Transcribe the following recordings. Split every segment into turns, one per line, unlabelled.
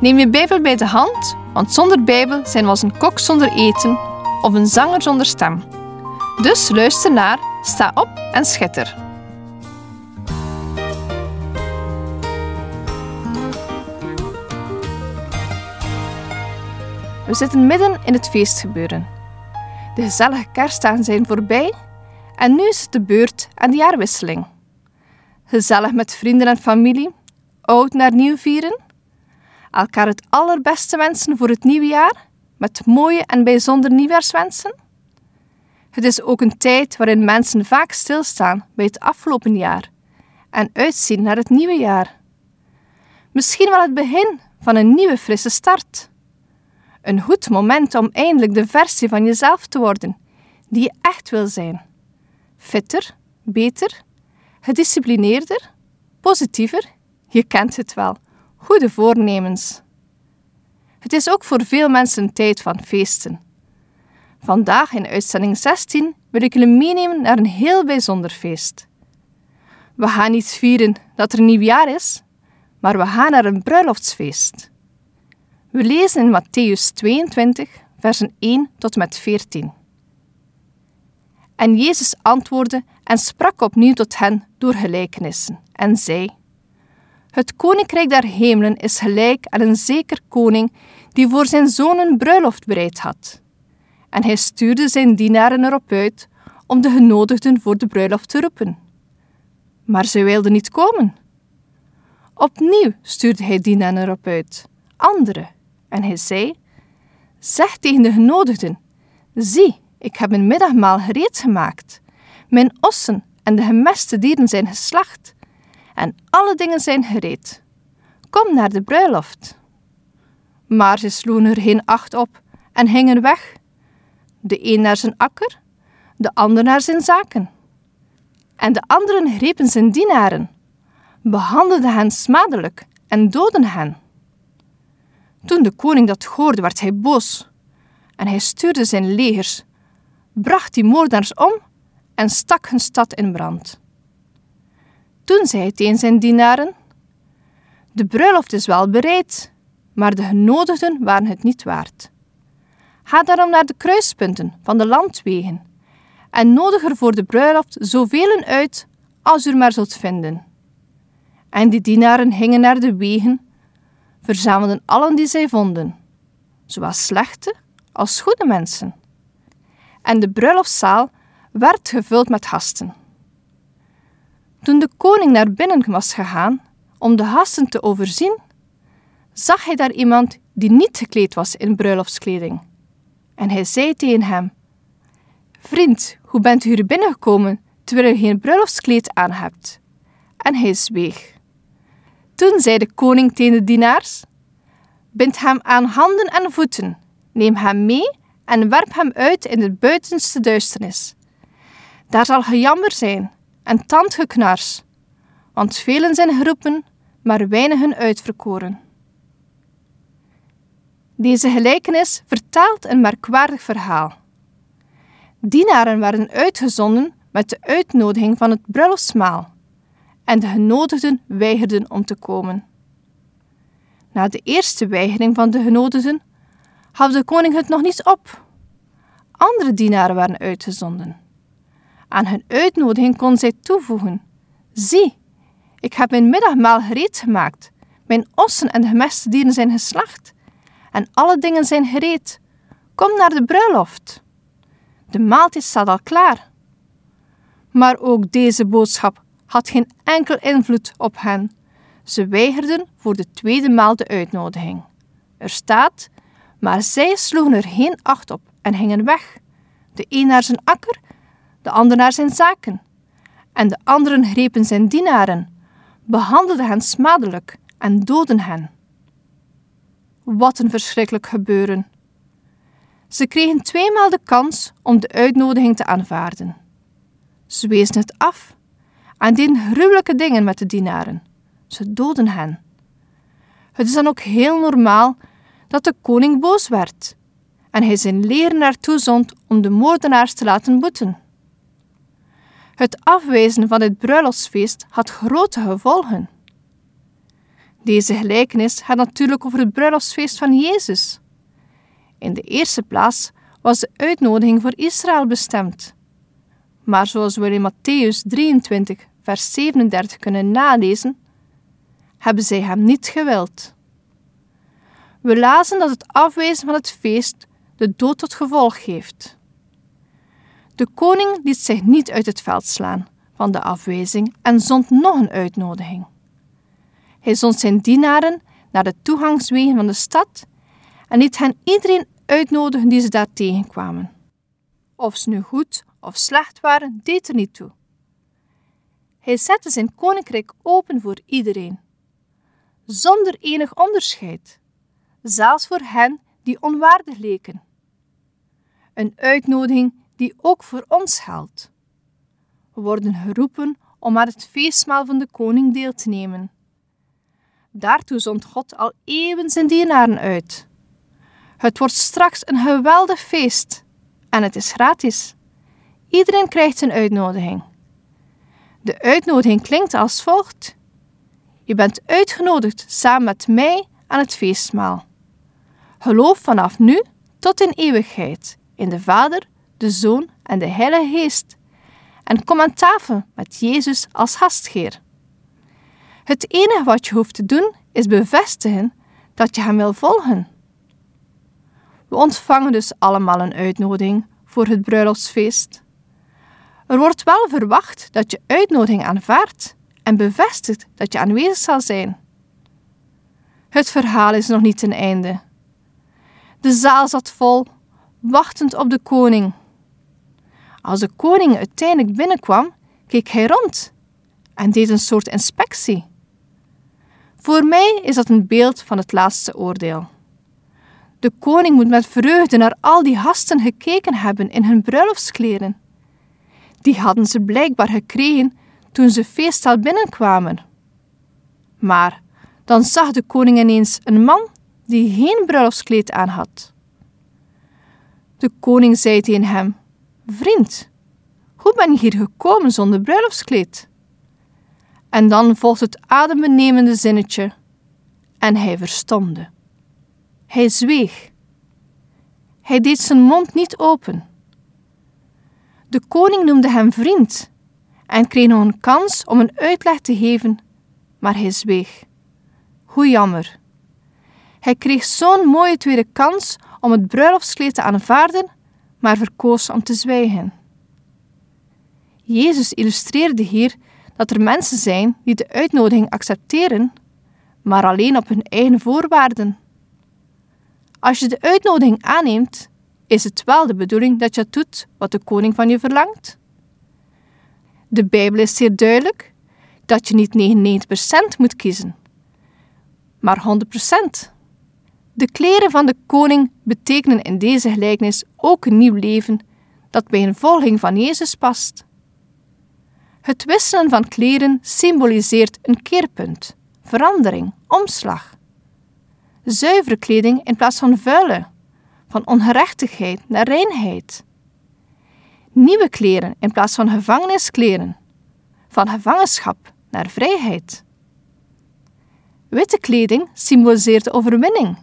Neem je Bijbel bij de hand, want zonder Bijbel zijn we als een kok zonder eten of een zanger zonder stem. Dus luister naar, sta op en schitter. We zitten midden in het feestgebeuren. De gezellige kerstdagen zijn voorbij en nu is het de beurt aan de jaarwisseling. Gezellig met vrienden en familie, oud naar nieuw vieren. Elkaar het allerbeste wensen voor het nieuwe jaar, met mooie en bijzondere nieuwjaarswensen. Het is ook een tijd waarin mensen vaak stilstaan bij het afgelopen jaar en uitzien naar het nieuwe jaar. Misschien wel het begin van een nieuwe frisse start. Een goed moment om eindelijk de versie van jezelf te worden die je echt wil zijn. Fitter, beter, gedisciplineerder, positiever, je kent het wel, goede voornemens. Het is ook voor veel mensen tijd van feesten. Vandaag in uitzending 16 wil ik jullie meenemen naar een heel bijzonder feest. We gaan niet vieren dat er een nieuw jaar is, maar we gaan naar een bruiloftsfeest. We lezen in Matthäus 22, versen 1 tot met 14. En Jezus antwoordde en sprak opnieuw tot hen door gelijkenissen en zei: Het koninkrijk der hemelen is gelijk aan een zeker koning die voor zijn zoon een bruiloft bereid had. En hij stuurde zijn dienaren erop uit om de genodigden voor de bruiloft te roepen. Maar ze wilden niet komen. Opnieuw stuurde hij dienaren erop uit, andere, en hij zei: Zeg tegen de genodigden: Zie, ik heb een middagmaal gereed gemaakt. Mijn ossen en de gemeste dieren zijn geslacht. En alle dingen zijn gereed. Kom naar de bruiloft. Maar ze sloegen er geen acht op en gingen weg. De een naar zijn akker, de ander naar zijn zaken. En de anderen grepen zijn dienaren, behandelden hen smadelijk en doden hen. Toen de koning dat hoorde, werd hij boos en hij stuurde zijn legers bracht die moordenaars om en stak hun stad in brand. Toen zei hij tegen zijn dienaren: De bruiloft is wel bereid, maar de genodigden waren het niet waard. Ga daarom naar de kruispunten van de landwegen en nodig er voor de bruiloft zoveel uit als u maar zult vinden. En die dienaren gingen naar de wegen, verzamelden allen die zij vonden, zowel slechte als goede mensen en de bruiloftszaal werd gevuld met gasten. Toen de koning naar binnen was gegaan om de gasten te overzien, zag hij daar iemand die niet gekleed was in bruiloftskleding. En hij zei tegen hem: Vriend, hoe bent u hier binnengekomen terwijl u geen bruiloftskleed aan hebt? En hij zweeg. Toen zei de koning tegen de dienaars: Bind hem aan handen en voeten, neem hem mee en werp hem uit in de buitenste duisternis. Daar zal gejammer zijn en tandgeknars, want velen zijn geroepen, maar weinigen uitverkoren. Deze gelijkenis vertelt een merkwaardig verhaal. Dienaren werden uitgezonden met de uitnodiging van het bruiloftsmaal en de genodigden weigerden om te komen. Na de eerste weigering van de genodigden gaf de koning het nog niet op. Andere dienaren waren uitgezonden. Aan hun uitnodiging kon zij toevoegen: Zie, ik heb mijn middagmaal gereed gemaakt. Mijn ossen en gemeste dieren zijn geslacht. En alle dingen zijn gereed. Kom naar de bruiloft. De maaltijd staat al klaar. Maar ook deze boodschap had geen enkel invloed op hen. Ze weigerden voor de tweede maal de uitnodiging. Er staat maar zij sloegen er geen acht op en gingen weg. De een naar zijn akker, de ander naar zijn zaken. En de anderen grepen zijn dienaren, behandelden hen smadelijk en doodden hen. Wat een verschrikkelijk gebeuren. Ze kregen tweemaal de kans om de uitnodiging te aanvaarden. Ze wezen het af en deden gruwelijke dingen met de dienaren. Ze doden hen. Het is dan ook heel normaal dat de koning boos werd en hij zijn leren naartoe zond om de moordenaars te laten boeten. Het afwijzen van dit bruiloftsfeest had grote gevolgen. Deze gelijkenis gaat natuurlijk over het bruiloftsfeest van Jezus. In de eerste plaats was de uitnodiging voor Israël bestemd. Maar zoals we in Matthäus 23, vers 37 kunnen nalezen, hebben zij hem niet gewild. We lazen dat het afwijzen van het feest de dood tot gevolg heeft. De koning liet zich niet uit het veld slaan van de afwijzing en zond nog een uitnodiging. Hij zond zijn dienaren naar de toegangswegen van de stad en liet hen iedereen uitnodigen die ze daar tegenkwamen. Of ze nu goed of slecht waren, deed er niet toe. Hij zette zijn koninkrijk open voor iedereen, zonder enig onderscheid, zelfs voor hen die onwaardig leken. Een uitnodiging die ook voor ons geldt. We worden geroepen om aan het feestmaal van de koning deel te nemen. Daartoe zond God al eeuwen zijn dienaren uit. Het wordt straks een geweldig feest en het is gratis. Iedereen krijgt een uitnodiging. De uitnodiging klinkt als volgt: Je bent uitgenodigd samen met mij aan het feestmaal. Geloof vanaf nu tot in eeuwigheid in de Vader, de Zoon en de Heilige Geest. En kom aan tafel met Jezus als gastgeer. Het enige wat je hoeft te doen is bevestigen dat je Hem wil volgen. We ontvangen dus allemaal een uitnodiging voor het bruiloftsfeest. Er wordt wel verwacht dat je uitnodiging aanvaardt en bevestigt dat je aanwezig zal zijn. Het verhaal is nog niet ten einde. De zaal zat vol, wachtend op de koning. Als de koning uiteindelijk binnenkwam, keek hij rond en deed een soort inspectie. Voor mij is dat een beeld van het laatste oordeel. De koning moet met vreugde naar al die gasten gekeken hebben in hun bruiloftskleren. Die hadden ze blijkbaar gekregen toen ze feesttaal binnenkwamen. Maar dan zag de koning ineens een man die geen bruiloftskleed aan had. De koning zei tegen hem: Vriend, hoe ben je hier gekomen zonder bruiloftskleed? En dan volgt het adembenemende zinnetje: En hij verstomde. Hij zweeg. Hij deed zijn mond niet open. De koning noemde hem vriend en kreeg nog een kans om een uitleg te geven, maar hij zweeg. Hoe jammer. Hij kreeg zo'n mooie tweede kans om het bruiloftskleed te aanvaarden, maar verkoos om te zwijgen. Jezus illustreerde hier dat er mensen zijn die de uitnodiging accepteren, maar alleen op hun eigen voorwaarden. Als je de uitnodiging aanneemt, is het wel de bedoeling dat je doet wat de koning van je verlangt. De Bijbel is zeer duidelijk dat je niet 99% moet kiezen, maar 100%. De kleren van de koning betekenen in deze gelijkenis ook een nieuw leven dat bij een volging van Jezus past. Het wisselen van kleren symboliseert een keerpunt, verandering, omslag. Zuivere kleding in plaats van vuile, van ongerechtigheid naar reinheid. Nieuwe kleren in plaats van gevangeniskleren, van gevangenschap naar vrijheid. Witte kleding symboliseert overwinning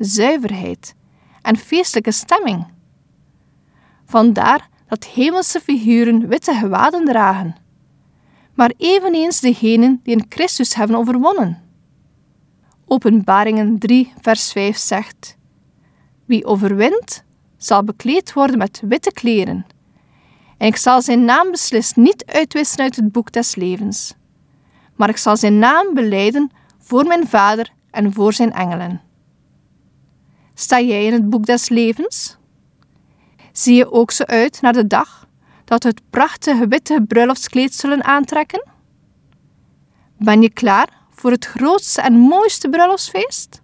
zuiverheid en feestelijke stemming. Vandaar dat hemelse figuren witte gewaden dragen, maar eveneens degenen die in Christus hebben overwonnen. Openbaringen 3, vers 5 zegt: Wie overwint, zal bekleed worden met witte kleren. En ik zal zijn naam beslist niet uitwissen uit het boek des levens, maar ik zal zijn naam beleiden voor mijn Vader en voor zijn engelen. Sta jij in het boek des levens? Zie je ook zo uit naar de dag dat we het prachtige witte bruiloftskleed zullen aantrekken? Ben je klaar voor het grootste en mooiste bruiloftsfeest?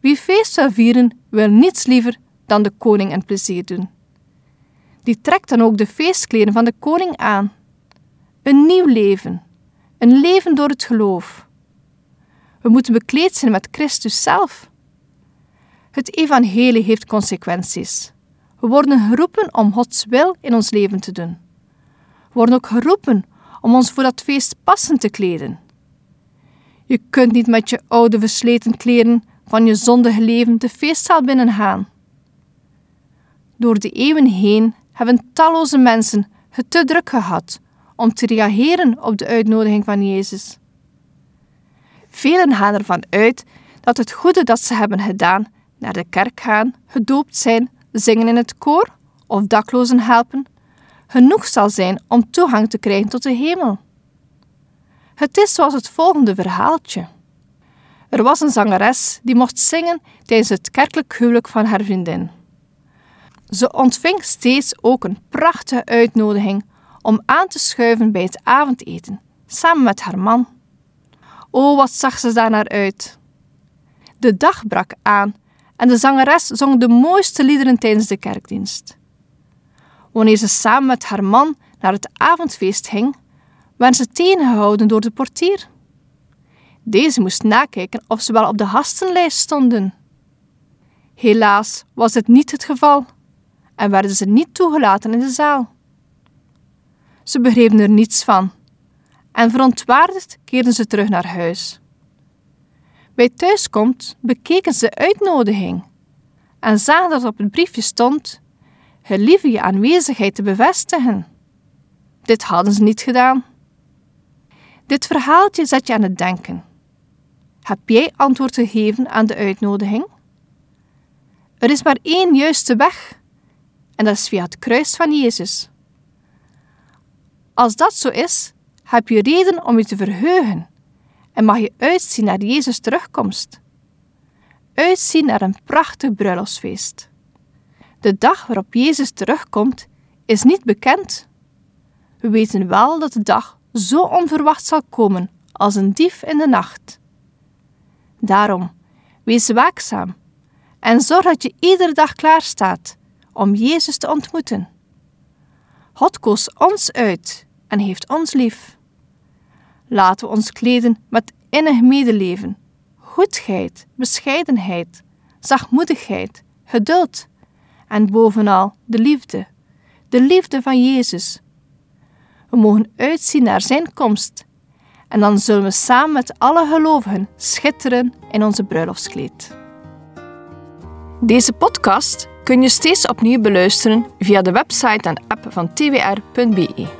Wie feest wil vieren, wil niets liever dan de koning een plezier doen. Die trekt dan ook de feestkleren van de koning aan. Een nieuw leven, een leven door het geloof. We moeten bekleed zijn met Christus zelf. Het evangelie heeft consequenties. We worden geroepen om Gods wil in ons leven te doen. We worden ook geroepen om ons voor dat feest passend te kleden. Je kunt niet met je oude versleten kleren van je zondige leven de feestzaal binnengaan. Door de eeuwen heen hebben talloze mensen het te druk gehad om te reageren op de uitnodiging van Jezus. Velen gaan ervan uit dat het goede dat ze hebben gedaan, naar de kerk gaan, gedoopt zijn, zingen in het koor of daklozen helpen, genoeg zal zijn om toegang te krijgen tot de hemel. Het is zoals het volgende verhaaltje. Er was een zangeres die mocht zingen tijdens het kerkelijk huwelijk van haar vriendin. Ze ontving steeds ook een prachtige uitnodiging om aan te schuiven bij het avondeten, samen met haar man. O, wat zag ze daar naar uit! De dag brak aan en de zangeres zong de mooiste liederen tijdens de kerkdienst. Wanneer ze samen met haar man naar het avondfeest ging, werden ze tegengehouden door de portier. Deze moest nakijken of ze wel op de gastenlijst stonden. Helaas was dit niet het geval en werden ze niet toegelaten in de zaal. Ze begrepen er niets van en verontwaardigd keerden ze terug naar huis. Bij thuiskomst bekeken ze de uitnodiging en zagen dat op het briefje stond: Gelieve je aanwezigheid te bevestigen. Dit hadden ze niet gedaan. Dit verhaaltje zet je aan het denken. Heb jij antwoord gegeven aan de uitnodiging? Er is maar één juiste weg, en dat is via het kruis van Jezus. Als dat zo is, heb je reden om je te verheugen en mag je uitzien naar Jezus' terugkomst. Uitzien naar een prachtig bruiloftsfeest. De dag waarop Jezus terugkomt is niet bekend. We weten wel dat de dag zo onverwacht zal komen als een dief in de nacht. Daarom, wees waakzaam en zorg dat je iedere dag klaar staat om Jezus te ontmoeten. God koos ons uit en heeft ons lief. Laten we ons kleden met innig medeleven, goedheid, bescheidenheid, zachtmoedigheid, geduld en bovenal de liefde, de liefde van Jezus. We mogen uitzien naar Zijn komst en dan zullen we samen met alle gelovigen schitteren in onze bruiloftskleed. Deze podcast kun je steeds opnieuw beluisteren via de website en app van twr.be.